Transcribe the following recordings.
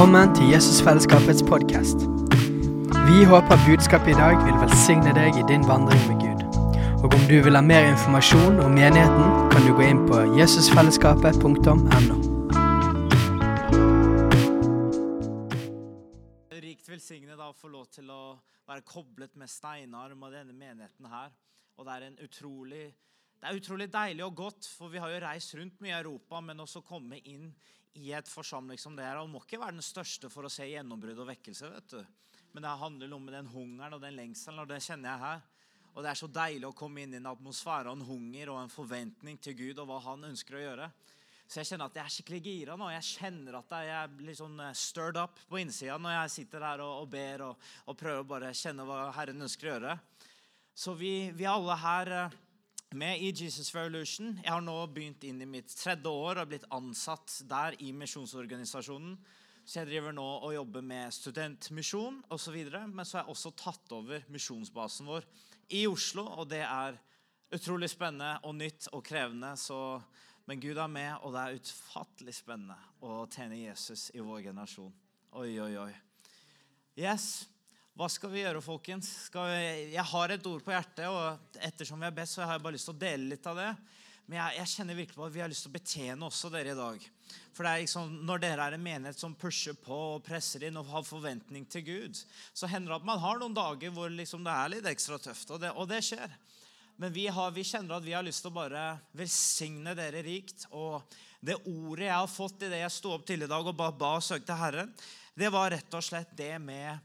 Velkommen til Jesusfellesskapets podkast. Vi håper budskapet i dag vil velsigne deg i din vandring med Gud. Og om du vil ha mer informasjon om menigheten, kan du gå inn på jesusfellesskapet.no. rikt velsignet da å få lov til å være koblet med Steinar og denne menigheten her. Og det er en utrolig det er utrolig deilig og godt, for vi har jo reist rundt mye i Europa, men også komme inn i et forsamling som det her. Han må ikke være den største for å se gjennombrudd og vekkelse, vet du. Men det handler om den hungeren og den lengselen, og det kjenner jeg her. Og det er så deilig å komme inn i en atmosfære og en hunger og en forventning til Gud og hva han ønsker å gjøre. Så jeg kjenner at jeg er skikkelig gira nå. Jeg kjenner at jeg litt sånn eh, stirred up på innsida når jeg sitter her og, og ber og, og, prøver å bare kjenne hva Herren ønsker å gjøre. Så vi, vi alle her eh, med i Jesus Revolution. Jeg har nå begynt inn i mitt tredje år og blitt ansatt der i misjonsorganisasjonen. Så jeg driver nå og jobber med studentmisjon osv. Men så har jeg også tatt over misjonsbasen vår i Oslo, og det er utrolig spennende og nytt og krevende. Så, men Gud er med, og det er utfattelig spennende å tjene Jesus i vår generasjon. Oi, oi, oi. Yes. Hva skal vi gjøre, folkens? Vi... Jeg har et ord på hjertet, og ettersom vi er best, så har jeg bare lyst til å dele litt av det. Men jeg, jeg kjenner virkelig på at vi har lyst til å betjene også dere i dag. For det er liksom, Når dere er en menighet som pusher på og presser inn og har forventning til Gud, så hender det at man har noen dager hvor liksom det er litt ekstra tøft, og det, og det skjer. Men vi, har, vi, kjenner at vi har lyst til å bare velsigne dere rikt. Og det ordet jeg har fått i det jeg sto opp til i dag og ba, ba og søkte Herren, det var rett og slett det med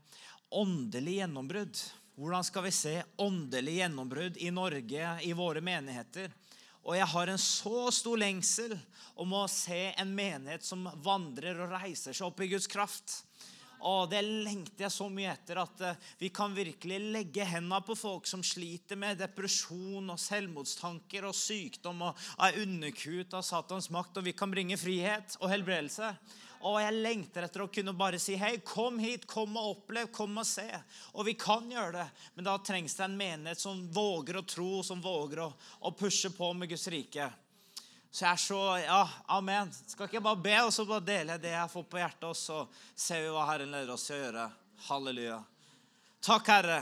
åndelig gjennombrudd. Hvordan skal vi se åndelig gjennombrudd i Norge, i våre menigheter? Og jeg har en så stor lengsel om å se en menighet som vandrer og reiser seg opp i Guds kraft. Og Det lengter jeg så mye etter, at eh, vi kan virkelig legge hendene på folk som sliter med depresjon og selvmordstanker og sykdom og er underkuet av Satans makt, og vi kan bringe frihet og helbredelse. Og jeg lengter etter å kunne bare si hei, kom hit, kom og opplev, kom og se. Og vi kan gjøre det, men da trengs det en menighet som våger å tro, som våger å, å pushe på med Guds rike. Så jeg er så Ja, amen. Skal ikke jeg bare be, og så bare dele det jeg får på hjertet, og så ser vi hva Herren leder oss til å gjøre. Halleluja. Takk, Herre.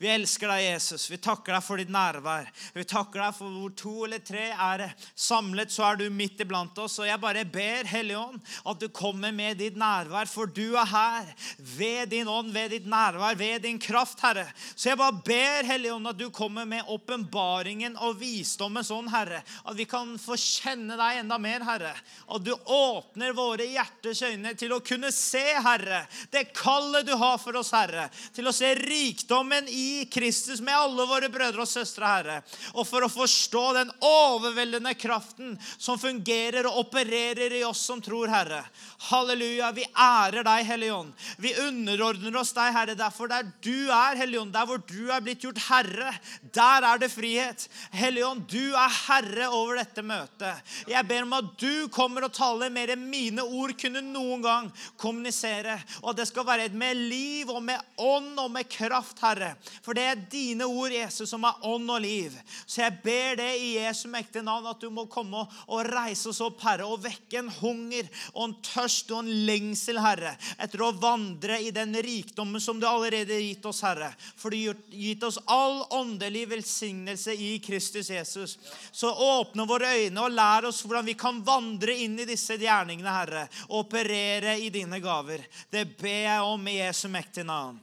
Vi elsker deg, Jesus. Vi takker deg for ditt nærvær. Vi takker deg for hvor to eller tre er samlet, så er du midt iblant oss. Og jeg bare ber, Hellige Ånd, at du kommer med ditt nærvær, for du er her. Ved din ånd, ved ditt nærvær, ved din kraft, Herre. Så jeg bare ber, Hellige Ånd, at du kommer med åpenbaringen og visdommen sånn, Herre. At vi kan få kjenne deg enda mer, Herre. At du åpner våre hjerters øyne til å kunne se, Herre, det kallet du har for oss, Herre. Til å se rikdommen i Kristus med alle våre brødre og søstre, Herre. Og for å forstå den overveldende kraften som fungerer og opererer i oss som tror, Herre. Halleluja. Vi ærer deg, Hellige Ånd. Vi underordner oss deg, Herre. Derfor der du er, Hellige Ånd, der hvor du er blitt gjort herre, der er det frihet. Hellige Ånd, du er herre over dette møtet. Jeg ber om at du kommer og taler mer enn mine ord kunne noen gang kommunisere. Og at det skal være med liv og med ånd og med kraft, Herre. For det er dine ord, Jesus, som er ånd og liv. Så jeg ber det i Jesu mektige navn, at du må komme og reise oss opp, Herre, og vekke en hunger og en tørst og en lengsel, Herre, etter å vandre i den rikdommen som du allerede har gitt oss, Herre. For du har gitt oss all åndelig velsignelse i Kristus Jesus. Så åpne våre øyne og lær oss hvordan vi kan vandre inn i disse gjerningene, Herre, og operere i dine gaver. Det ber jeg om i Jesu mektige navn.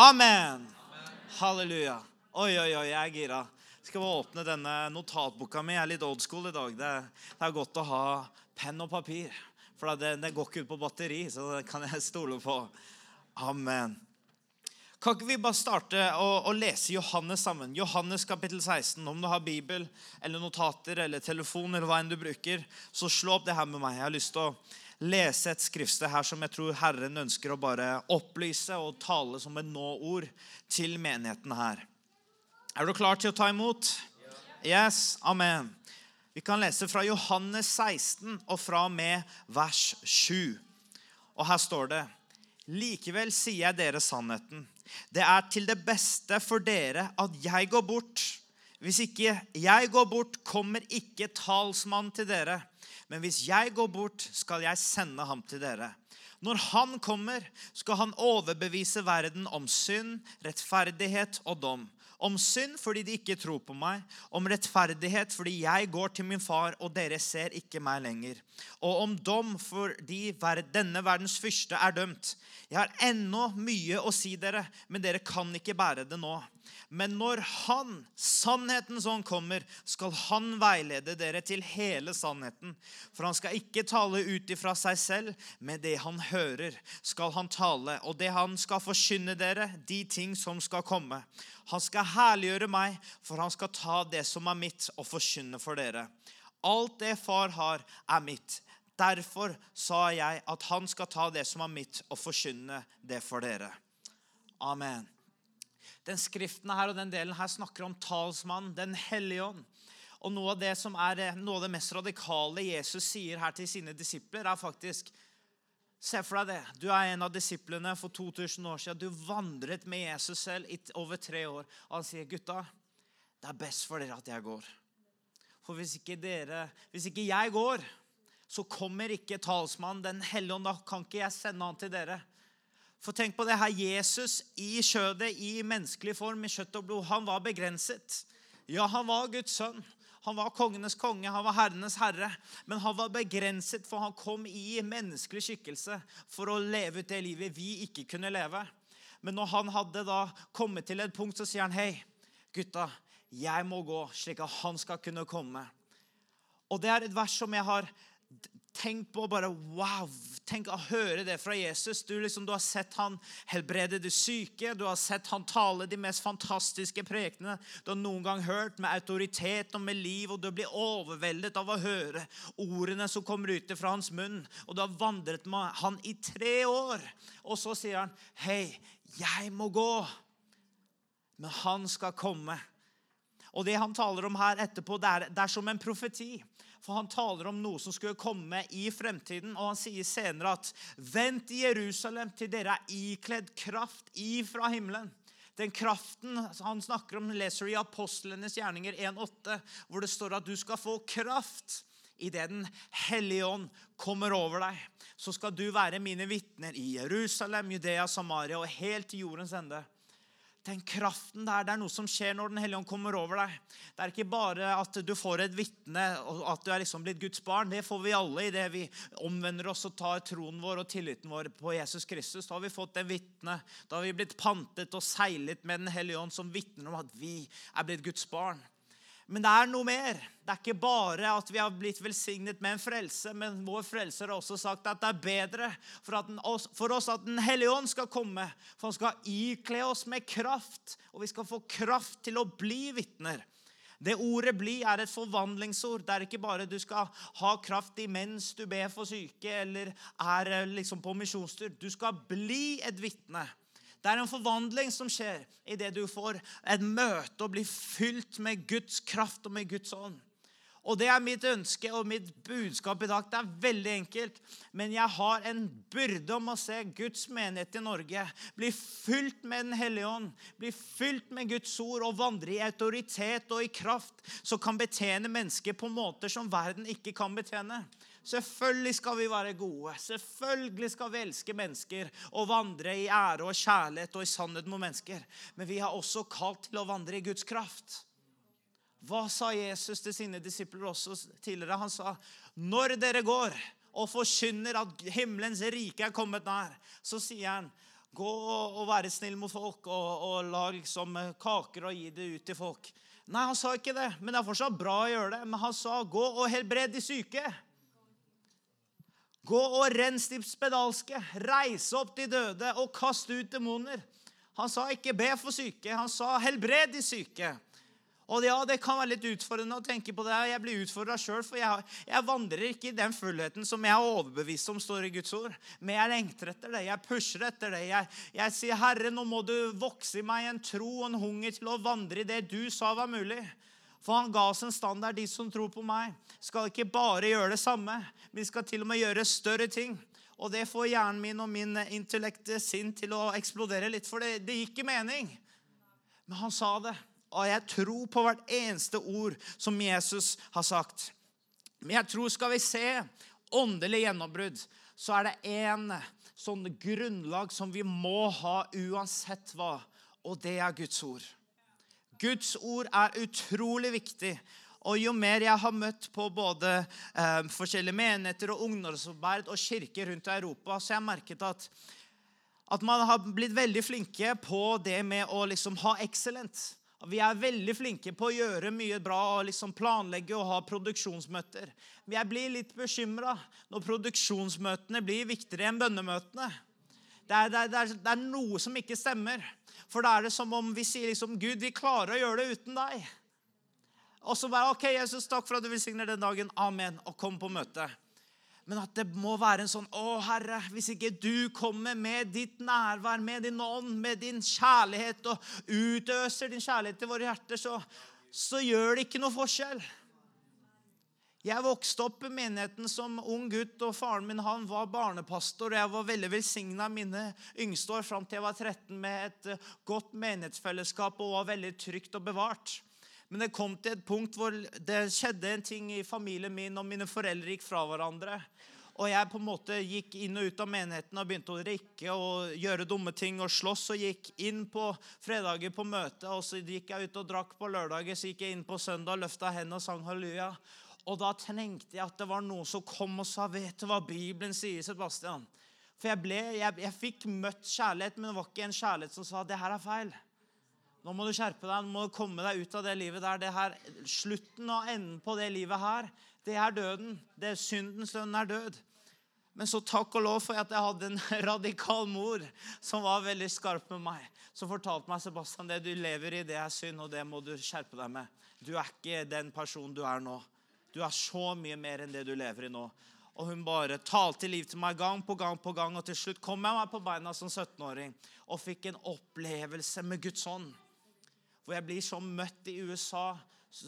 Amen. Halleluja. Oi, oi, oi, jeg er gira. Skal vi åpne denne notatboka mi. Jeg er litt old school i dag. Det, det er godt å ha penn og papir. For det, det går ikke ut på batteri, så det kan jeg stole på. Amen. Kan ikke vi bare starte å, å, lese Johannes sammen? Johannes kapittel 16. Om du har bibel eller notater eller telefon eller hva enn du bruker, så slå opp det her med meg. Jeg har lyst til å lese et skriftsted her som jeg tror Herren ønsker å bare opplyse og tale som et nå-ord til menigheten her. Er du klar til å ta imot? Yes. Amen. Vi kan lese fra Johannes 16 og fra og med vers 7. Og her står det Likevel sier jeg dere sannheten. Det er til det beste for dere at jeg går bort. hvis ikke jeg går bort, kommer ikke talsmannen til dere. Men hvis jeg går bort, skal jeg sende ham til dere. Når han kommer, skal han overbevise verden om synd, rettferdighet og dom. Om synd fordi de ikke tror på meg. Om rettferdighet fordi jeg går til min far, og dere ser ikke meg lenger. Og om dom fordi denne verdens fyrste er dømt. Jeg har ennå mye å si dere, men dere kan ikke bære det nå. Men når Han, sannheten som kommer, skal Han veilede dere til hele sannheten. For han skal ikke tale ut ifra seg selv, men det han hører, skal han tale. Og det han skal forkynne dere, de ting som skal komme. Han skal herliggjøre meg, for han skal ta det som er mitt, og forkynne for dere. Alt det far har, er mitt. Derfor sa jeg at han skal ta det som er mitt, og forkynne det for dere. Amen. Den skriften her og den delen her snakker om talsmannen, Den hellige ånd. Og noe av det som er eh, noe av det mest radikale Jesus sier her til sine disipler, er faktisk Se for deg det. Du er en av disiplene for 2000 år siden. Du vandret med Jesus selv i over tre år. Og han sier, 'Gutta, det er best for dere at jeg går.' For hvis ikke, dere, hvis ikke jeg går, så kommer ikke talsmannen, Den hellige ånd. Da kan ikke jeg sende han til dere. For tenk på det her, Jesus i kjødet, i menneskelig form, i kjøtt og blod, han var begrenset. Ja, han var Guds sønn. Han var kongenes konge, han var herrenes herre. Men han var begrenset, for han kom i menneskelig skikkelse for å leve ut det livet vi ikke kunne leve. Men når han hadde da kommet til et punkt, så sier han, 'Hei, gutta, jeg må gå, slik at han skal kunne komme.' Og det er et vers som jeg har Tenk på bare wow, tenk å høre det fra Jesus. Du, liksom, du har sett han helbrede de syke. Du har sett han tale de mest fantastiske prekene du har noen gang hørt, med autoritet og med liv. Og du blir overveldet av å høre ordene som kommer ut fra hans munn. Og du har vandret med han i tre år. Og så sier han, 'Hei, jeg må gå.' Men han skal komme. Og det han taler om her etterpå, det er, det er som en profeti. For han taler om noe som skulle komme i fremtiden. Og han sier senere at vent i Jerusalem til dere er ikledd kraft ifra himmelen. Den kraften han snakker om, leser i Apostlenes gjerninger 1,8, hvor det står at du skal få kraft idet Den hellige ånd kommer over deg. Så skal du være mine vitner i Jerusalem, Judea, Samaria og helt til jordens ende den kraften der, det er noe som skjer når Den hellige ånd kommer over deg. Det er ikke bare at du får et vitne og at du er liksom blitt Guds barn. Det får vi alle idet vi omvender oss og tar troen vår og tilliten vår på Jesus Kristus. Da har vi fått det vitnet. Da har vi blitt pantet og seilet med Den hellige ånd som vitner om at vi er blitt Guds barn. Men det er noe mer. Det er ikke bare at vi har blitt velsignet med en frelse, men vår frelser har også sagt at det er bedre for, den, for oss at Den hellige ånd skal komme. For han skal ikle oss med kraft, og vi skal få kraft til å bli vitner. Det ordet 'bli' er et forvandlingsord. Det er ikke bare du skal ha kraft imens du ber for syke eller er eh, liksom på misjonstur. Du skal bli et vitne. Det er en forvandling som skjer idet du får et møte og blir fylt med Guds kraft og med Guds ånd. Og det er mitt ønske og mitt budskap i dag. Det er veldig enkelt. Men jeg har en byrde om å se Guds menighet i Norge bli fylt med Den hellige ånd, bli fylt med Guds ord og vandre i autoritet og i kraft, som kan betjene mennesker på måter som verden ikke kan betjene. Selvfølgelig skal vi være gode. Selvfølgelig skal vi elske mennesker og vandre i ære og kjærlighet og i sannhet mot mennesker. Men vi har også kalt til å vandre i Guds kraft. Hva sa Jesus til sine disipler også tidligere? Han sa, 'Når dere går og forkynner at himmelens rike er kommet nær', så sier han, 'Gå og være snill mot folk og, og lag liksom kaker og gi det ut til folk'. Nei, han sa ikke det, men det er fortsatt bra å gjøre det. Men han sa, 'Gå og helbred de syke'. Gå og rens de spedalske, reise opp de døde og kast ut demoner. Han sa ikke be for syke, han sa helbred de syke. Og ja, Det kan være litt utfordrende å tenke på det. Jeg blir utfordra sjøl, for jeg, jeg, vandrer ikke i den fullheten som jeg er overbevist om står i Guds ord. Men jeg lengter etter det. Jeg pusher etter det. Jeg, jeg sier, 'Herre, nå må du vokse i meg en tro og en hunger til å vandre i det du sa var mulig'. For han ga oss en standard. De som tror på meg, skal ikke bare gjøre det samme, men skal til og med gjøre større ting. Og det får hjernen min og min intellekt sinn til å eksplodere litt, for det, det gikk ikke mening. Men han sa det. Og jeg tror på hvert eneste ord som Jesus har sagt. Men jeg tror skal vi se åndelig gjennombrudd, så er det én sånn grunnlag som vi må ha uansett hva, og det er Guds ord. Guds ord er utrolig viktig. Og jo mer jeg har møtt på både eh, forskjellige menigheter og ungdomsarbeid og kirker rundt i Europa, så har jeg merket at, at man har blitt veldig flinke på det med å liksom ha excellent. Vi er veldig flinke på å gjøre mye bra og liksom planlegge og ha produksjonsmøter. Men jeg blir litt bekymra når produksjonsmøtene blir viktigere enn bønnemøtene. Det er, det, er, det er, noe som ikke stemmer. For da er det som om vi sier liksom Gud, vi klarer å gjøre det uten deg. Og så bare OK, Jesus, takk for at du velsigner den dagen. Amen. Og kom på møtet. Men at det må være en sånn Å, Herre, hvis ikke du kommer med ditt nærvær, med din ånd, med din kjærlighet og utøser din kjærlighet til våre hjerter, så, så gjør det ikke noe forskjell. Jeg vokste opp i menigheten som ung gutt, og faren min han var barnepastor. og Jeg var veldig velsigna mine yngste år fram til jeg var 13 med et eh, godt menighetsfellesskap og var veldig trygt og bevart. Men det kom til et punkt hvor det skjedde en ting i familien min, og mine foreldre gikk fra hverandre. Og jeg på en måte gikk inn og ut av menigheten og begynte å drikke og gjøre dumme ting og slåss. Og gikk inn på fredager på møte, og så gikk jeg ut og drakk på lørdager. Så gikk jeg inn på søndag, løfta hendene og sang halleluja. Og da trengte jeg at det var noen som kom og sa, 'Vet du hva Bibelen sier, Sebastian?' For jeg, ble, jeg, jeg fikk møtt kjærlighet, men det var ikke en kjærlighet som sa, 'Det her er feil'. Nå må du skjerpe deg, nå må du komme deg ut av det livet der. Det her, slutten og enden på det livet her, det er døden. Det er Syndens lønn er død. Men så takk og lov for at jeg hadde en radikal mor som var veldig skarp med meg. Som fortalte meg Sebastian, det du lever i, det er synd, og det må du skjerpe deg med. Du er ikke den personen du er nå. Du er så mye mer enn det du lever i nå. Og hun bare talte liv til meg gang på gang på gang, og til slutt kom jeg meg på beina som 17-åring og fikk en opplevelse med Guds ånd. Hvor jeg blir så møtt i USA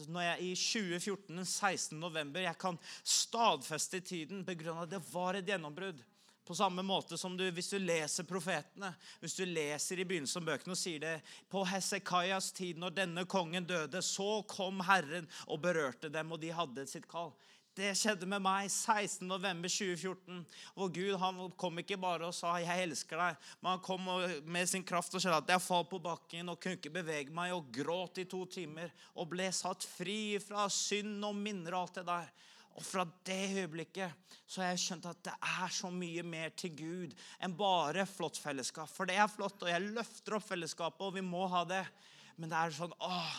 når jeg i 2014, 16. november, jeg kan stadfeste tiden pga. at det var et gjennombrudd. På samme måte som du, hvis du leser profetene, hvis du leser i begynnelsen av bøkene og sier det På Hesekaias tid, når denne kongen døde, så kom Herren og berørte dem, og de hadde sitt kall. Det skjedde med meg 16.11.2014. Hvor Gud han kom ikke bare og sa 'jeg elsker deg', men han kom med sin kraft og sa at jeg falt på bakken og kunne ikke bevege meg, og gråt i to timer og ble satt fri fra synd og minner og alt det der. Og fra det øyeblikket så har jeg skjønt at det er så mye mer til Gud enn bare flott fellesskap. For det er flott, og jeg løfter opp fellesskapet, og vi må ha det. Men det er sånn åh,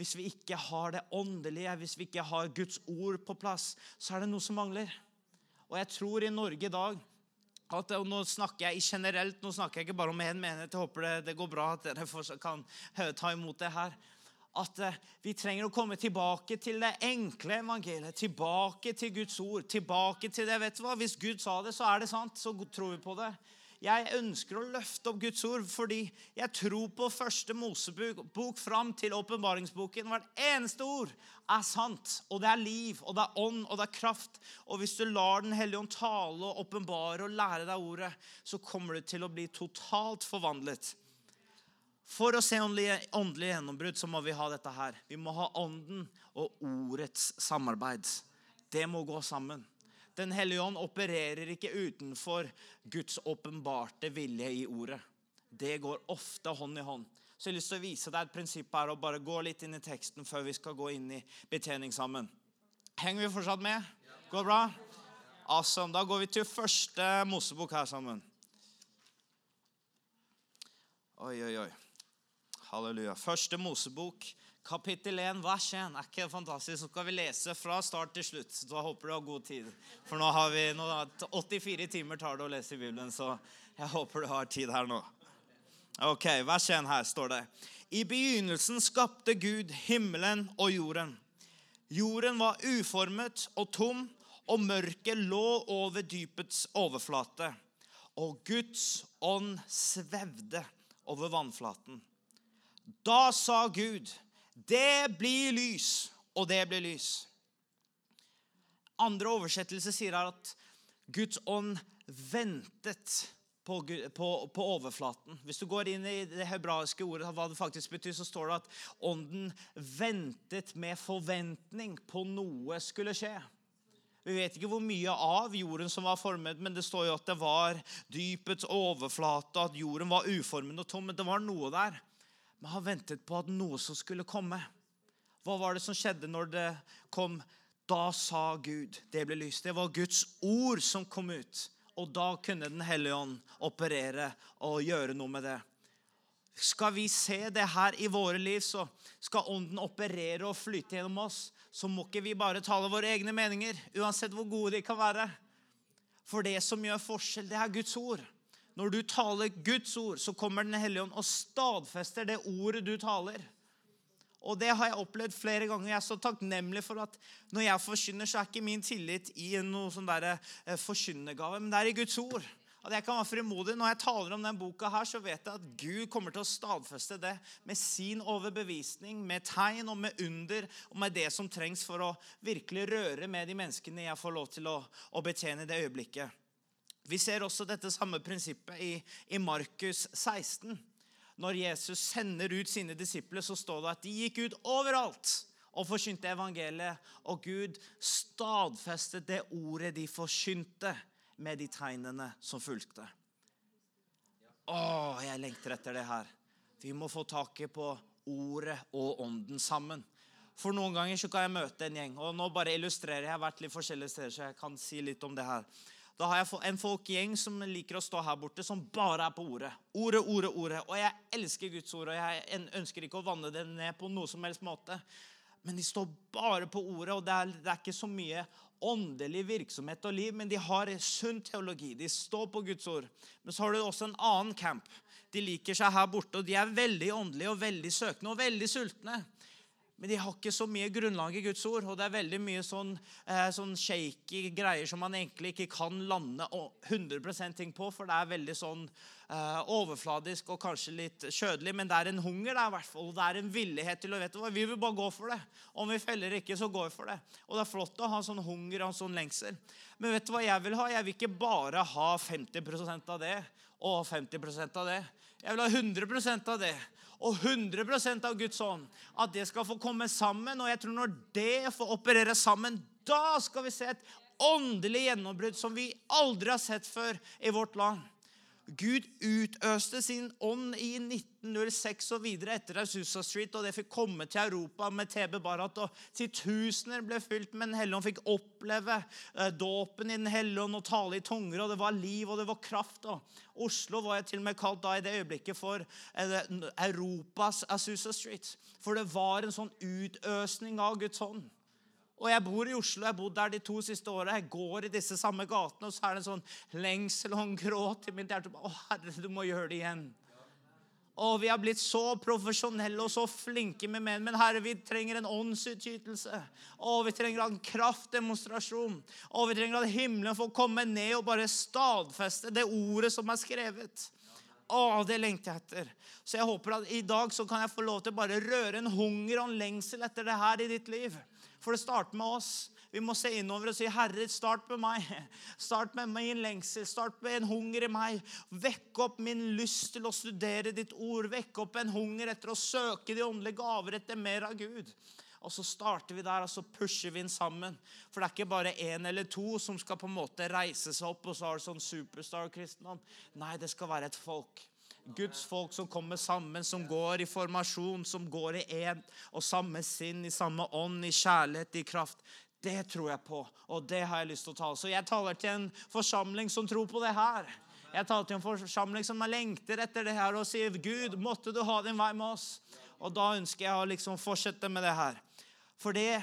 hvis vi ikke har det åndelige, hvis vi ikke har Guds ord på plass, så er det noe som mangler. Og jeg tror i Norge i dag at, og Nå snakker jeg generelt, nå snakker jeg ikke bare om én menighet. Jeg håper det, det, går bra at dere kan ta imot det her. At eh, vi trenger å komme tilbake til det enkle evangeliet. Tilbake til Guds ord. tilbake til det, vet du hva? Hvis Gud sa det, så er det sant. Så tror vi på det. Jeg ønsker å løfte opp Guds ord fordi jeg tror på første Mosebok fram til åpenbaringsboken. Hvert eneste ord er sant, og det er liv, og det er ånd, og det er kraft. Og hvis du lar Den hellige ånd tale og åpenbare og lære deg ordet, så kommer du til å bli totalt forvandlet. For å se åndelig, åndelige gjennombrudd så må vi ha dette her. Vi må ha ånden og ordets samarbeid. Det må gå sammen. Den hellige ånd opererer ikke utenfor Guds åpenbarte vilje i ordet. Det går ofte hånd i hånd. Så jeg har lyst til å vise deg et prinsipp her og bare gå litt inn i teksten før vi skal gå inn i betjening sammen. Henger vi fortsatt med? Går det bra? Awesome. Da går vi til første Mosebok her sammen. Oi, oi, oi. Halleluja. Første Mosebok, Kapittel 1, vers 1. Er ikke det fantastisk? Så skal vi lese fra start til slutt. Så da håper du har god tid. For nå har vi nå, 84 timer tar det å lese i Bibelen, så jeg håper du har tid her nå. Ok, Vers 1 her står det. I begynnelsen skapte Gud himmelen og jorden. Jorden var uformet og tom, og mørket lå over dypets overflate. Og Guds ånd svevde over vannflaten. Da sa Gud det blir lys, og det blir lys. Andre oversettelser sier at Guds ånd ventet på, på, på, overflaten. Hvis du går inn i det hebraiske ordet, hva det faktisk betyr, så står det at ånden ventet med forventning på noe skulle skje. Vi vet ikke hvor mye av jorden som var formet, men det står jo at det var dypets overflate, at jorden var uformet og tom. Men det var noe der. Men han ventet på at noe som skulle komme. Hva var det som skjedde når det kom? Da sa Gud, det ble lyst. Det var Guds ord som kom ut. Og da kunne Den hellige ånd operere og gjøre noe med det. Skal vi se det her i våre liv, så skal Ånden operere og flyte gjennom oss. Så må ikke vi bare tale våre egne meninger, uansett hvor gode de kan være. For det som gjør forskjell, det er Guds ord. Når du taler Guds ord, så kommer Den hellige ånd og stadfester det ordet du taler. Og det har jeg opplevd flere ganger. Jeg er så takknemlig for at når jeg forkynner, så er ikke min tillit i noe sånn der eh, forkynnergave, men det er i Guds ord. At jeg kan være frimodig. Når jeg taler om den boka, her, så vet jeg at Gud kommer til å stadfeste det med sin overbevisning, med tegn og med under, og med det som trengs for å virkelig røre med de menneskene jeg får lov til å, å betjene i det øyeblikket. Vi ser også dette samme prinsippet i, i Markus 16 når Jesus sender ut sine disipler, så står det at de gikk ut overalt og forkynte evangeliet. Og Gud stadfestet det ordet de forkynte, med de tegnene som fulgte. Å, jeg lengter etter det her. Vi må få taket på ordet og ånden sammen. For noen ganger så kan jeg møte en gjeng. Og nå bare illustrerer jeg. Jeg har vært litt forskjellige steder, så jeg kan si litt om det her. Da har jeg en folkegjeng som liker å stå her borte, som bare er på ordet. Ordet, ordet, ordet. Og jeg elsker Guds ord, og jeg ønsker ikke å vanne det ned på noe som helst måte. Men de står bare på ordet, og det er, det er ikke så mye åndelig virksomhet og liv, men de har sunn teologi. De står på Guds ord. Men så har du også en annen camp. De liker seg her borte, og de er veldig åndelige og veldig søkende og veldig sultne. Men de har ikke så mye grunnlag i Guds ord. Og det er veldig mye sånn, eh, sånn shaky greier som man egentlig ikke kan lande 100 ting på, for det er veldig sånn overfladisk og kanskje litt kjødelig. Men det er en hunger der, i hvert fall. Og det er en villighet til å vet hva, Vi vil bare gå for det. Om vi feller ikke, så går vi for det. Og det er flott å ha sånn hunger og sånn lengsel. Men vet du hva jeg vil ha? Jeg vil ikke bare ha 50% av det og 50% av det. Jeg vil ha 100% av det og 100% av Guds ånd. At det skal få komme sammen. Og jeg tror når det får operere sammen, da skal vi se et åndelig gjennombrudd som vi aldri har sett før i vårt land. Gud utøste sin ånd i 1906 og videre etter Aususa Street, og det fikk komme til Europa med TB Barat. og Titusener ble fylt med Den hellige ånd, fikk oppleve eh, dåpen i Den hellige ånd og tale i tunger. og Det var liv og det var kraft. Og Oslo var jeg til og med kalt da i det øyeblikket for eh, Europas Aususa Street. For det var en sånn utøsning av Guds ånd. Og jeg bor i Oslo, jeg har bodd der de to siste åra. Jeg går i disse samme gatene, og så er det en sånn lengsel og en gråt i mitt hjerte. Å, Herre, du må gjøre det igjen. Og vi har blitt så profesjonelle og så flinke med menn. Men Herre, vi trenger en åndsutytelse. Og vi trenger en kraftdemonstrasjon. Og vi trenger at himmelen får komme ned og bare stadfeste det ordet som er skrevet. Å, det lengter jeg etter. Så jeg håper at i dag så kan jeg få lov til bare røre en hunger og en lengsel etter det her i ditt liv. For det starter med oss. Vi må se innover og si, 'Herre, start med meg.' Start med min lengsel. Start med en hunger i meg. Vekk opp min lyst til å studere ditt ord. Vekk opp en hunger etter å søke de åndelige gaver etter mer av Gud. Og så starter vi der, og så pusher vi inn sammen. For det er ikke bare én eller to som skal på en måte reise seg opp, og så har du sånn superstar-kristendom. Nei, det skal være et folk. Guds folk som kommer sammen, som går i formasjon, som går i én og samme sinn, i samme ånd, i kjærlighet, i kraft. Det tror jeg på, og det har jeg lyst til å tale. Så jeg taler til en forsamling som tror på det her. Jeg taler til en forsamling som lengter etter det her og sier, 'Gud, måtte du ha din vei med oss.' Og da ønsker jeg å liksom fortsette med det her. For det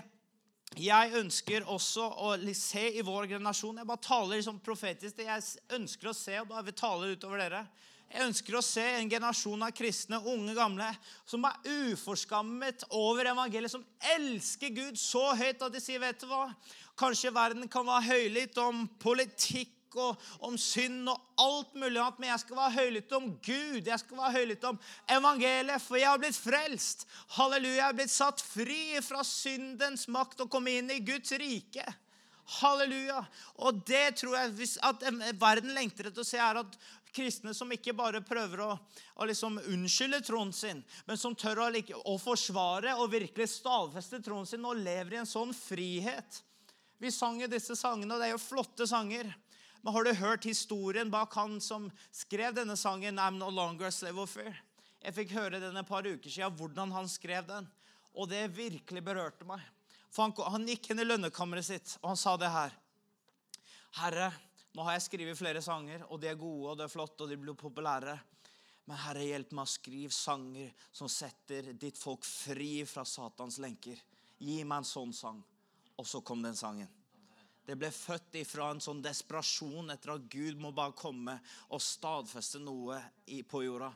jeg ønsker også å se i vår generasjon Jeg bare taler liksom profetisk. Jeg ønsker å se, og bare vil tale utover dere. Jeg ønsker å se en generasjon av kristne, unge, gamle, som er uforskammet over evangeliet, som elsker Gud så høyt at de sier, 'Vet du hva? Kanskje verden kan være høylytt om politikk og om synd og alt mulig annet, men jeg skal være høylytt om Gud. Jeg skal være høylytt om evangeliet, for jeg har blitt frelst. Halleluja, jeg har blitt satt fri fra syndens makt og kommet inn i Guds rike. Halleluja! Og det tror jeg at verden lengter etter å se, er at kristne som ikke bare prøver å, å liksom unnskylde troen sin, men som tør å, å forsvare og virkelig stadfeste troen sin og lever i en sånn frihet. Vi sang jo disse sangene, og det er jo flotte sanger. Men har du hørt historien bak han som skrev denne sangen, 'I'm no longer a slave of fear'? Jeg fikk høre den et par uker siden, hvordan han skrev den. Og det virkelig berørte meg. For han, han gikk inn i lønnekammeret sitt, og han sa det her. Herre, nå har jeg skrevet flere sanger, og de er gode, og det er flott, og de blir populære. Men Herre, hjelp meg å skrive sanger som setter ditt folk fri fra Satans lenker. Gi meg en sånn sang. Og så kom den sangen. Det ble født ifra en sånn desperasjon etter at Gud må bare komme og stadfeste noe på jorda.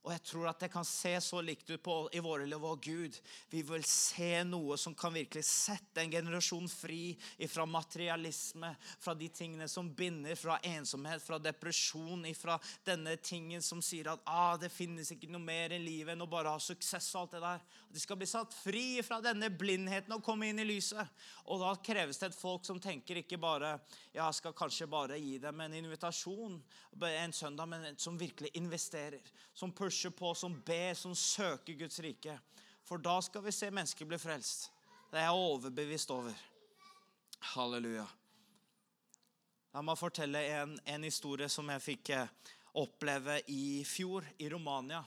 Og jeg tror at det kan se så likt ut på, i våre liv. og Gud, vi vil se noe som kan virkelig sette en generasjon fri fra materialisme, fra de tingene som binder, fra ensomhet, fra depresjon, fra denne tingen som sier at ah, det finnes ikke noe mer i livet enn å bare ha suksess og alt det der. At de skal bli satt fri fra denne blindheten og komme inn i lyset. Og da kreves det et folk som tenker ikke bare ja, jeg skal kanskje bare gi dem en invitasjon en søndag, men som virkelig investerer. Som pusher på, som ber, som søker Guds rike. For da skal vi se mennesker bli frelst. Det er jeg overbevist over. Halleluja. La meg fortelle en, en historie som jeg fikk eh, oppleve i fjor i Romania.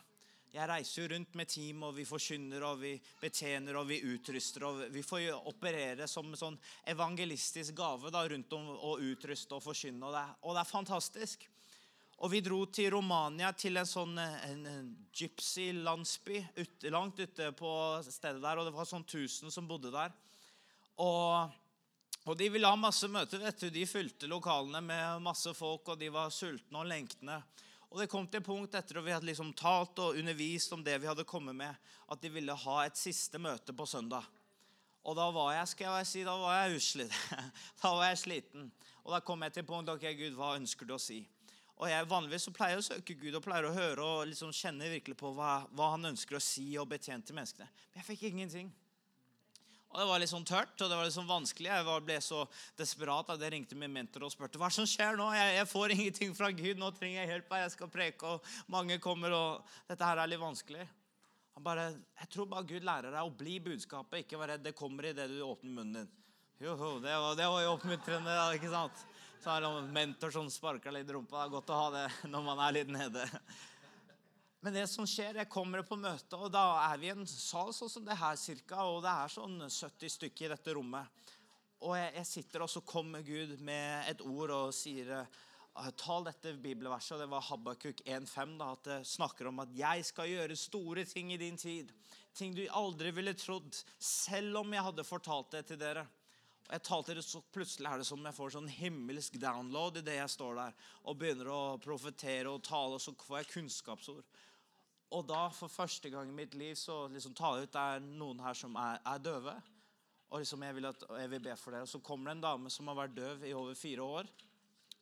Jeg reiser jo rundt med team, og vi forkynner, og vi betjener og vi utruster. og Vi får operere som en sånn evangelistisk gave da, rundt om å utruste og forkynne. Og det, er, og det er fantastisk. Og vi dro til Romania, til en sånn en gypsy-landsby ut, langt ute på stedet der. Og det var sånn 1000 som bodde der. Og, og de ville ha masse møter. vet du. De fylte lokalene med masse folk, og de var sultne og lengtende. Og det kom til et punkt etter at vi hadde liksom talt og undervist om det vi hadde kommet med, at de ville ha et siste møte på søndag. Og da var jeg skal jeg si, da var jeg uslitt. Da var jeg sliten. Og da kom jeg til et punkt ok, Gud, hva ønsker du å si? Og jeg Vanligvis så pleier å søke Gud og pleier å høre og liksom kjenne virkelig på hva, hva han ønsker å si og betjene til menneskene. Men jeg fikk ingenting. Og Det var litt sånn tørt og det var litt sånn vanskelig. Jeg ble så desperat at jeg ringte min mentor og spurte hva som skjer nå. Jeg, jeg, får ingenting fra Gud. Nå trenger jeg hjelp. Jeg skal preke, og mange kommer, og dette her er litt vanskelig. Han bare, Jeg tror bare Gud lærer deg å bli budskapet. Ikke vær redd. Det kommer i det du åpner munnen din. Jo, det var, det var jo oppmuntrende, ikke sant? Så har han en mentor som sparker litt rumpa. Det er godt å ha det når man er litt nede. Men det som skjer, jeg kommer på møte, og da er vi i en sal sånn som det her cirka, og det er sånn 70 stykker i dette rommet. Og jeg, jeg sitter, og så kommer Gud med et ord og sier ah, Tal dette bibelverset, og det var Habakuk 1,5, at det snakker om at 'jeg skal gjøre store ting i din tid'. Ting du aldri ville trodd, selv om jeg hadde fortalt det til dere. Og jeg talte det så Plutselig er det som jeg får sånn himmelsk download i det jeg står der og begynner å profetere og tale, og så får jeg kunnskapsord. Og da, for første gang i mitt liv, så liksom taler jeg ut det er noen her som er, er døve. Og liksom jeg vil, at, jeg vil be for det. Og så kommer det en dame som har vært døv i over fire år.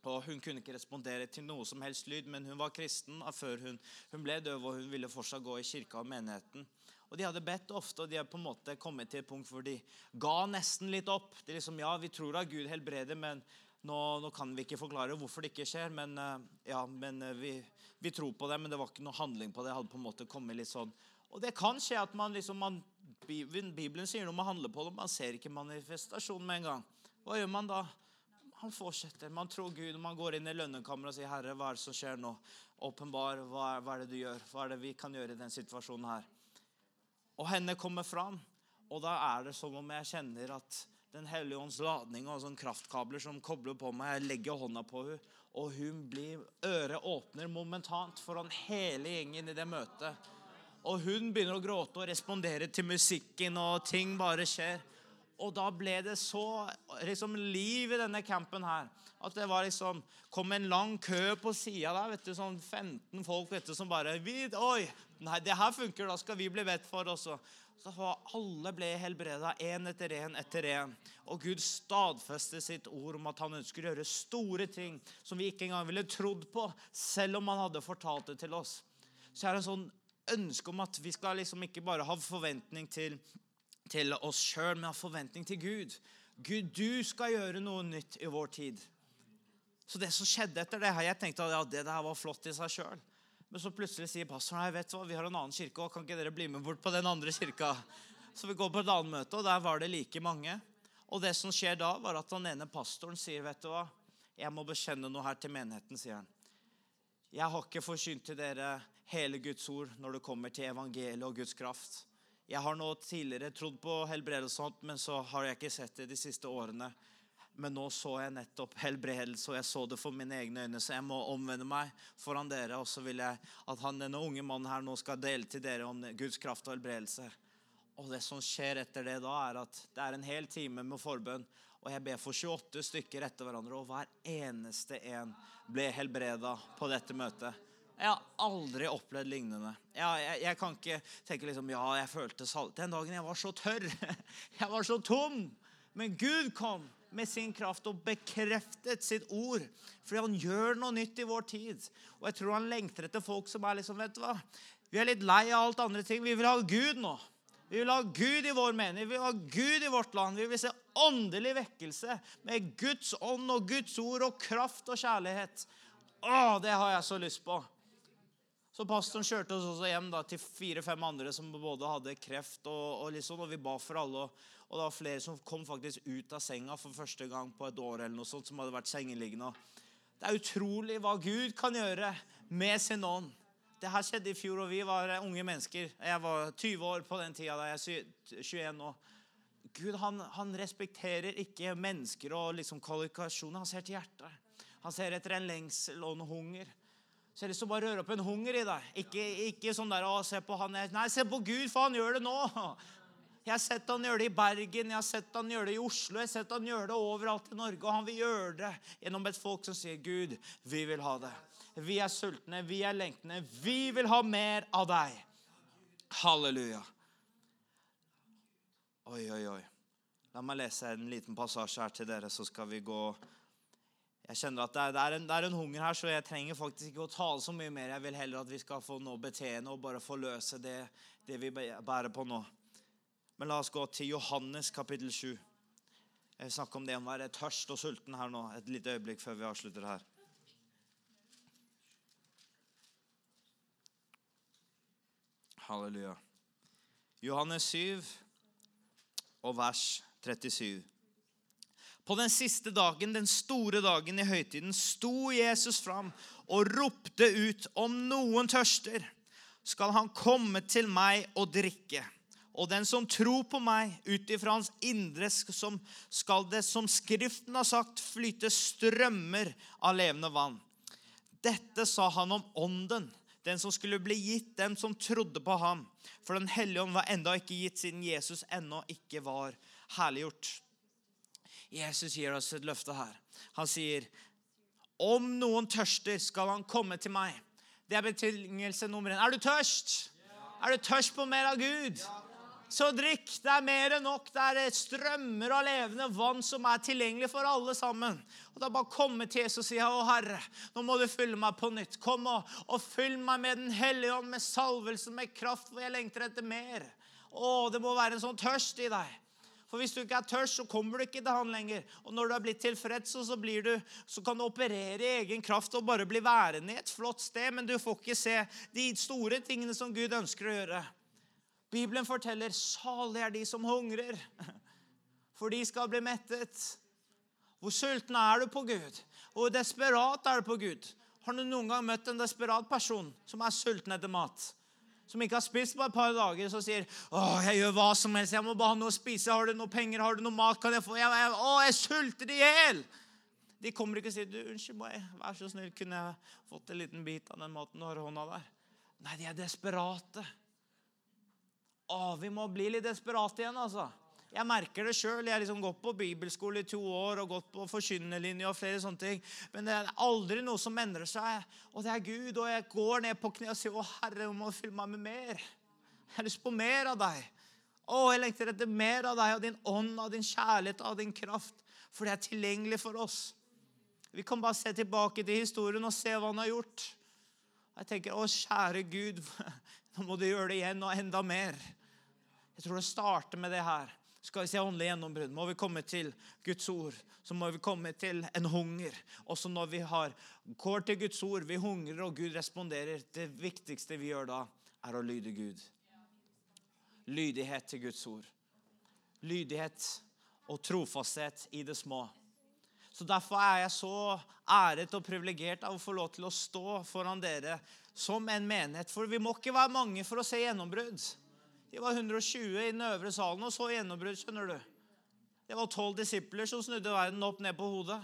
Og Hun kunne ikke respondere til noe som helst lyd, men hun var kristen før hun, hun ble døv, og hun ville fortsatt gå i kirka og menigheten. Og De hadde bedt ofte, og de hadde på en måte kommet til et punkt hvor de ga nesten litt opp. Det er liksom, Ja, vi tror at Gud helbreder, men nå, nå, kan vi ikke forklare hvorfor det ikke skjer. Men, eh, ja, men eh, vi, vi, tror på det, men det var ikke noe handling på det. det hadde på en måte kommet litt sånn. Og det kan skje at man liksom man, Bibelen sier noe, man handler på det, man ser ikke manifestasjonen med en gang. Hva gjør man da? Han fortsetter. Man tror Gud, man går inn i lønnekammeret og sier, 'Herre, hva er det som skjer nå?' Åpenbar, hva, hva er det du gjør? Hva er det vi kan gjøre i den situasjonen her? Og henne kommer fram. Og da er det som om jeg kjenner at Den hellige ånds ladning og sånn kraftkabler som kobler på meg. Jeg legger hånda på henne, og hun blir Øret åpner momentant foran hele gjengen i det møtet. Og hun begynner å gråte og respondere til musikken, og ting bare skjer. Og da ble det så liksom, liv i denne campen her. At det var liksom, kom en lang kø på sida der. vet du, Sånn 15 folk vet du, som bare Oi! Nei, det her funker. Da skal vi bli bedt for også. Så Alle ble helbreda én etter én etter én. Og Gud stadfestet sitt ord om at han ønsker å gjøre store ting som vi ikke engang ville trodd på, selv om han hadde fortalt det til oss. Så er det en sånn ønske om at vi skal liksom ikke bare ha forventning til, til oss sjøl, men har forventning til Gud. Gud, du skal gjøre noe nytt i vår tid. Så det som skjedde etter det her, Jeg tenkte at ja, det der var flott i seg sjøl. Men så plutselig sier pastoren nei, vet hva, vi har en annen kirke, og kan ikke dere bli med bort på den andre kirka? Så vi går på et annet møte, og der var det like mange. Og det som skjer da, var at den ene pastoren sier, vet du hva, jeg må bekjenne noe her til menigheten, sier han. Jeg har ikke forkynt til dere hele Guds ord når det kommer til evangeliet og Guds kraft. Jeg har nå tidligere trodd på helbredelse, og sånt, men så har jeg ikke sett det de siste årene. Men nå så jeg nettopp helbredelse, og jeg så det for mine egne øyne. Så jeg må omvende meg foran dere, og så vil jeg at han, denne unge mannen her nå skal dele til dere om Guds kraft og helbredelse. Og det som skjer etter det da, er at det er en hel time med forbønn. Og jeg ber for 28 stykker etter hverandre, og hver eneste en ble helbreda på dette møtet. Jeg har aldri opplevd lignende. Jeg, jeg, jeg, kan ikke tenke liksom Ja, jeg følte salt Den dagen jeg var så tørr. Jeg var så tom. Men Gud kom med sin kraft og bekreftet sitt ord. Fordi han gjør noe nytt i vår tid. Og jeg tror han lengter etter folk som er liksom, vet du hva? Vi er litt lei av alt andre ting. Vi vil ha Gud nå. Vi vil ha Gud i vår mening. Vi vil ha Gud i vårt land. Vi vil se åndelig vekkelse med Guds ånd og Guds ord og kraft og kjærlighet. Å, det har jeg så lyst på. Så pastoren kjørte oss også hjem da, til fire-fem andre som både hadde kreft. Og, og, liksom, og vi ba for alle. Og, og, det var flere som kom faktisk ut av senga for første gang på et år. eller noe sånt, som hadde vært sengeliggende. Det er utrolig hva Gud kan gjøre med sin ånd. Det her skjedde i fjor, og vi var unge mennesker. Jeg var 20 år på den tida. da jeg er 21 nå. Gud han, han respekterer ikke mennesker og liksom kvalifikasjoner. Han ser til hjertet. Han ser etter en lengsel og en hunger. Så jeg har lyst til å bare røre opp en hunger i deg. Ikke, ikke sånn der, å, se på han. Nei, se på Gud, for han gjør det nå. Jeg har sett han gjøre det i Bergen, jeg har sett han gjøre det i Oslo, jeg har sett han gjøre det overalt i Norge. Og han vil gjøre det gjennom et folk som sier, 'Gud, vi vil ha det'. Vi er sultne, vi er lengtende. Vi vil ha mer av deg. Halleluja. Oi, oi, oi. La meg lese en liten passasje her til dere, så skal vi gå jeg kjenner at det er, det, er en, det er, en, hunger her, så jeg trenger faktisk ikke å tale så mye mer. Jeg vil heller at vi skal få nå betjene og bare få løse det, det vi bærer på nå. Men la oss gå til Johannes kapittel 7. Jeg vil snakke om det å være tørst og sulten her nå. Et lite øyeblikk før vi avslutter her. Halleluja. Johannes 7 og vers 37. På den siste dagen, den store dagen i høytiden, sto Jesus fram og ropte ut, om noen tørster, skal han komme til meg og drikke. Og den som tror på meg, ut ifra hans indre skal det, som Skriften har sagt, flyte strømmer av levende vann. Dette sa han om ånden, den som skulle bli gitt dem som trodde på ham. For Den hellige ånd var enda ikke gitt, siden Jesus ennå ikke var herliggjort. Jesus gir oss et løfte her. Han sier, 'Om noen tørster, skal han komme til meg.' Det er betingelse nummer én. Er du tørst? Ja. Er du tørst på mer av Gud? Ja. Så drikk. Det er mer enn nok. Det er strømmer av levende vann som er tilgjengelig for alle sammen. Og da bare komme til Jesus og si, 'Å, Herre, nå må du fylle meg på nytt.' Kom og, og fyll meg med Den hellige ånd, med salvelse, med kraft, for jeg lengter etter mer. Å, det må være en sånn tørst i deg. For hvis du ikke er tørst, så kommer du ikke til han lenger. Og når du er blitt tilfreds, så, du, så kan du operere i egen kraft og bare bli værende i et flott sted, men du får ikke se de store tingene som Gud ønsker å gjøre. Bibelen forteller salig er de som hungrer, for de skal bli mettet. Hvor sulten er du på Gud? Hvor desperat er du på Gud? Har du noen gang møtt en desperat person som er sulten etter mat? Som ikke har spist på et par dager, som sier å, jeg gjør hva som helst, jeg må bare ha noe å spise. Har du noe penger? Har du noe mat? Kan jeg få? Jeg, jeg, å, jeg sulter i hjel! De kommer ikke og sier du, 'Unnskyld meg, vær så snill, kunne jeg fått en liten bit av den maten du har i hånda der?' Nei, de er desperate. Å, vi må bli litt desperate igjen, altså. Jeg merker det sjøl. Jeg har liksom gått på bibelskole i to år og gått på forkynnerlinje og flere sånne ting. Men det er aldri noe som endrer seg. Og det er Gud. Og jeg går ned på kne og sier, 'Å, Herre, du må fylle meg med mer.' Jeg har lyst på mer av deg. Å, jeg lengter etter mer av deg, av din ånd, av din kjærlighet, av din kraft. For det er tilgjengelig for oss. Vi kan bare se tilbake til historien og se hva han har gjort. Jeg tenker, å, kjære Gud, nå må du gjøre det igjen og enda mer. Jeg tror det starter med det her. Skal vi se åndelig gjennombrudd, må vi komme til Guds ord. Så må vi komme til en hunger. Også når vi har, går til Guds ord, vi hungrer, og Gud responderer. Det viktigste vi gjør da, er å lyde Gud. Lydighet til Guds ord. Lydighet og trofasthet i det små. Så Derfor er jeg så æret og privilegert av å få lov til å stå foran dere som en menighet. For vi må ikke være mange for å se gjennombrudd. De var 120 i den øvre salen og så gjennombrudd, skjønner du. Det var tolv disipler som snudde verden opp ned på hodet.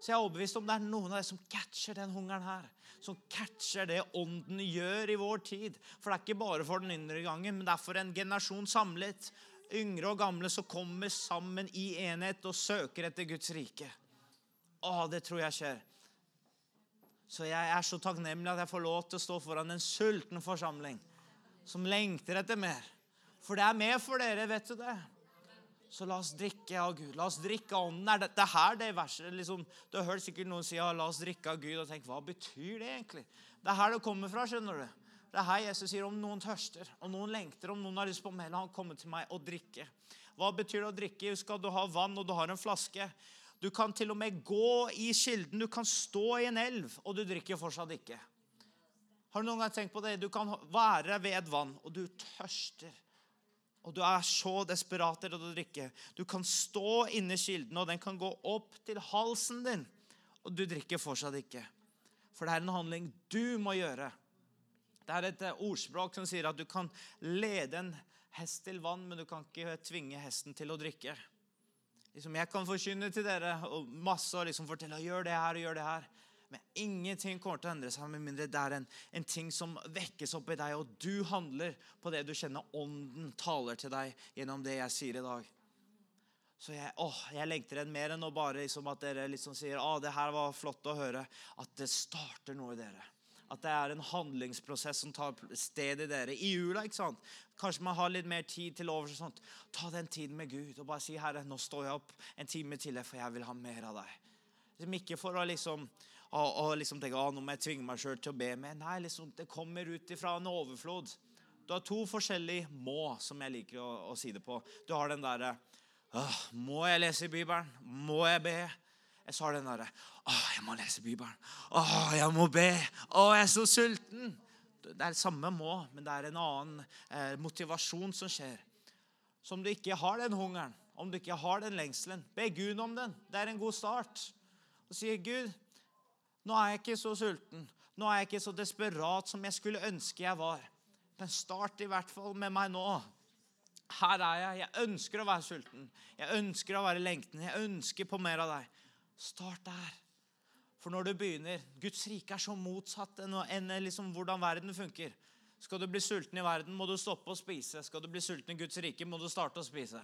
Så jeg er overbevist om det er noen av dere som catcher den hungeren her. Som catcher det ånden gjør i vår tid. For det er ikke bare for den yngre gangen, men det er for en generasjon samlet. Yngre og gamle som kommer sammen i enhet og søker etter Guds rike. Å, det tror jeg skjer. Så jeg er så takknemlig at jeg får lov til å stå foran en sulten forsamling som lengter etter mer. For det er mer for dere, vet du det? Så la oss drikke av Gud. La oss drikke av Ånden. Er dette her det verset? Liksom, du har hørt sikkert noen si ja, la oss drikke av Gud. Og tenk, hva betyr det egentlig? Det er her det kommer fra. skjønner du. Det er her Jesus sier om noen tørster, om noen lengter, om noen har lyst på mer, la han komme til meg og drikke. Hva betyr det å drikke? Husk at du har vann, og du har en flaske? Du kan til og med gå i kilden. Du kan stå i en elv, og du drikker fortsatt ikke. Har du noen gang tenkt på det? Du kan være ved et vann, og du tørster. Og du er så desperat etter å drikke. Du kan stå inni kilden, og den kan gå opp til halsen din, og du drikker fortsatt ikke. For det er en handling du må gjøre. Det er et ordspråk som sier at du kan lede en hest til vann, men du kan ikke tvinge hesten til å drikke. Liksom, jeg kan forkynne til dere og masse og liksom fortelle gjør det her og gjør det her. Men ingenting kommer til å endre seg med mindre det er en, en, ting som vekkes opp i deg, og du handler på det du kjenner ånden taler til deg gjennom det jeg sier i dag. Så jeg, åh, jeg lengter en mer enn å bare liksom at dere liksom sier at det her var flott å høre. At det starter noe i dere. At det er en handlingsprosess som tar sted i dere. I jula, ikke sant? Kanskje man har litt mer tid til overs. og sånt. Ta den tiden med Gud og bare si, 'Herre, nå står jeg opp en time til, for jeg vil ha mer av deg'. Ikke for å liksom og, og liksom tenke at nå må jeg tvinge meg sjøl til å be mer. Nei, liksom, det kommer ut ifra en overflod. Du har to forskjellige må, som jeg liker å, å si det på. Du har den derre Må jeg lese i Bibelen? Må jeg be? Jeg sa den derre Å, jeg må lese Bibelen. Å, jeg må be. Å, jeg er så sulten. Det er det samme må, men det er en annen eh, motivasjon som skjer. Så om du ikke har den hungeren, om du ikke har den lengselen, be Gud om den. Det er en god start. Og sier Gud, nå er jeg ikke så sulten. Nå er jeg ikke så desperat som jeg skulle ønske jeg var. Men start i hvert fall med meg nå. Her er jeg. Jeg ønsker å være sulten. Jeg ønsker å være lengten. Jeg ønsker på mer av deg. Start der. For når du begynner Guds rike er så motsatt enn liksom hvordan verden funker. Skal du bli sulten i verden, må du stoppe å spise. Skal du bli sulten i Guds rike, må du starte å spise.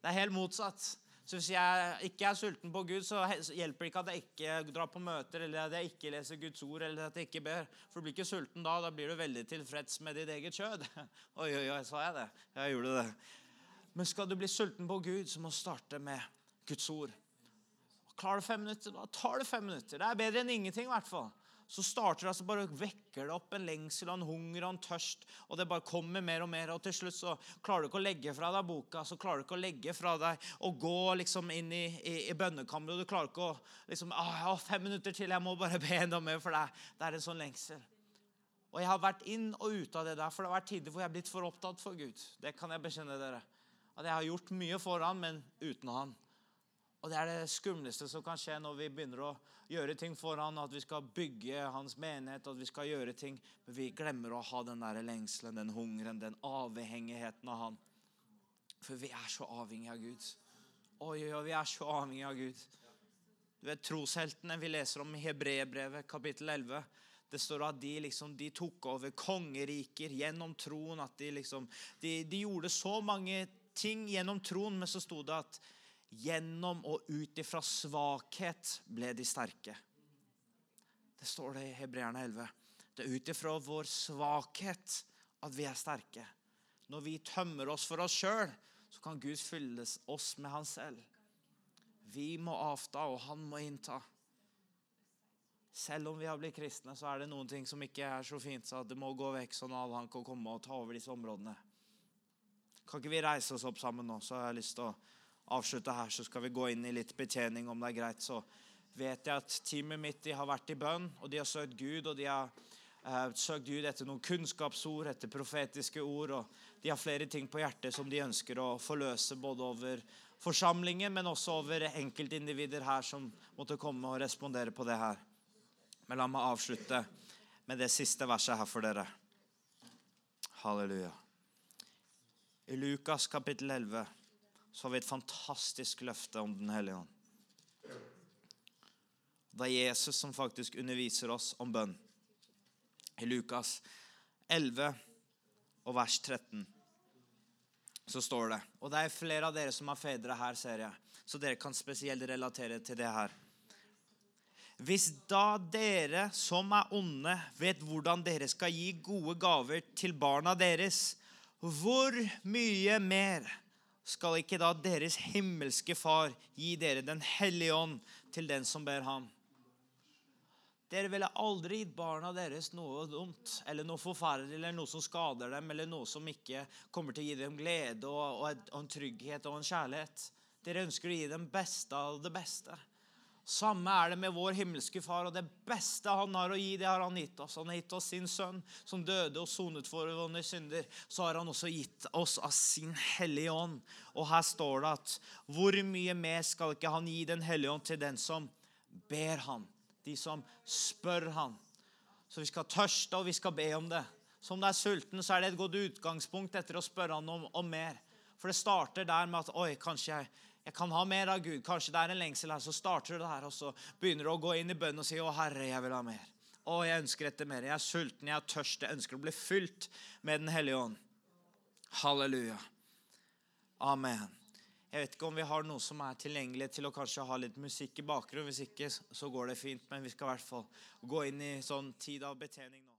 Det er helt motsatt. Så hvis jeg ikke er sulten på Gud, så hjelper det ikke at jeg ikke drar på møter, eller at jeg ikke leser Guds ord, eller at jeg ikke ber. For du blir ikke sulten da. Da blir du veldig tilfreds med ditt eget kjød. Oi, oi, oi, sa jeg det? Jeg gjorde det. Men skal du bli sulten på Gud, så må du starte med Guds ord. Klarer du fem minutter, da tar det fem minutter. Det er bedre enn ingenting, i hvert fall så starter det så bare vekker det opp en lengsel en hunger og en tørst. Og det bare kommer mer og mer. Og til slutt så klarer du ikke å legge fra deg boka. Så klarer du ikke å legge fra deg og gå liksom inn i, i, i bønnekammeret. Og du klarer ikke å liksom, ah, Fem minutter til, jeg må bare be enda mer for deg. Det er en sånn lengsel. Og jeg har vært inn og ut av det der, for det har vært tider hvor jeg har blitt for opptatt for Gud. Det kan jeg bekjenne dere. At jeg har gjort mye for han, men uten han. Og det er det skumleste som kan skje når vi begynner å gjøre ting for han, at vi skal bygge hans menighet, at vi skal gjøre ting, men vi glemmer å ha den der lengselen, den hungeren, den avhengigheten av han. For vi er så avhengige av Gud. Oi, oi, vi er så avhengige av Gud. Du vet, Trosheltene vi leser om i Hebrebrevet kapittel 11 det står at de, liksom, de tok over kongeriker gjennom troen. at de, liksom, de, de gjorde så mange ting gjennom troen, men så sto det at Gjennom og ut ifra svakhet ble de sterke. Det står det i Hebreerne 11. Det er ut ifra vår svakhet at vi er sterke. Når vi tømmer oss for oss sjøl, så kan Gud fylle oss med Han selv. Vi må avta, og Han må innta. Selv om vi har blitt kristne, så er det noen ting som ikke er så fint, så det må gå vekk sånn at han kan komme og ta over disse områdene. Kan ikke vi reise oss opp sammen nå? Så har jeg lyst til å avslutte her, så skal vi gå inn i litt betjening, om det er greit. Så vet jeg at teamet mitt de har vært i bønn, og de har søkt Gud, og de har eh, søkt Gud etter noen kunnskapsord, etter profetiske ord, og de har flere ting på hjertet som de ønsker å forløse, både over forsamlingen, men også over enkeltindivider her som måtte komme og respondere på det her. Men la meg avslutte med det siste verset her for dere. Halleluja. I Lukas kapittel 11 så har vi et fantastisk løfte om Den hellige ånd. Det er Jesus som faktisk underviser oss om bønn. I Lukas 11 og vers 13 så står det Og det er flere av dere som har fedre her, ser jeg, så dere kan spesielt relatere til det her. Hvis da dere som er onde, vet hvordan dere skal gi gode gaver til barna deres, hvor mye mer skal ikke da deres himmelske Far gi dere Den hellige ånd til den som ber ham? Dere ville aldri gitt barna deres noe dumt eller noe forferdelig eller noe som skader dem, eller noe som ikke kommer til å gi dem glede og, og, en trygghet og en kjærlighet. Dere ønsker å gi dem beste av det beste. Samme er det med vår himmelske Far, og det beste han har å gi, det har han gitt oss. Han har gitt oss sin sønn, som døde og sonet for våre synder. Så har han også gitt oss av sin hellige ånd. Og her står det at hvor mye mer skal ikke han gi Den hellige ånd til den som ber han, de som spør han. Så vi skal tørste, og vi skal be om det. Så om du er sulten, så er det et godt utgangspunkt etter å spørre han om, om mer. For det starter der med at oi, kanskje jeg jeg kan ha mer av Gud. Kanskje det er en lengsel her. Så starter du der, og så begynner du å gå inn i bønn og si, 'Å, Herre, jeg vil ha mer'. 'Å, jeg ønsker etter mer. Jeg er sulten, jeg er tørst. Jeg ønsker å bli fylt med Den hellige ånd'. Halleluja. Amen. Jeg vet ikke om vi har noe som er tilgjengelig til å kanskje ha litt musikk i bakgrunnen. Hvis ikke, så går det fint. Men vi skal i hvert fall gå inn i sånn tid av betjening nå.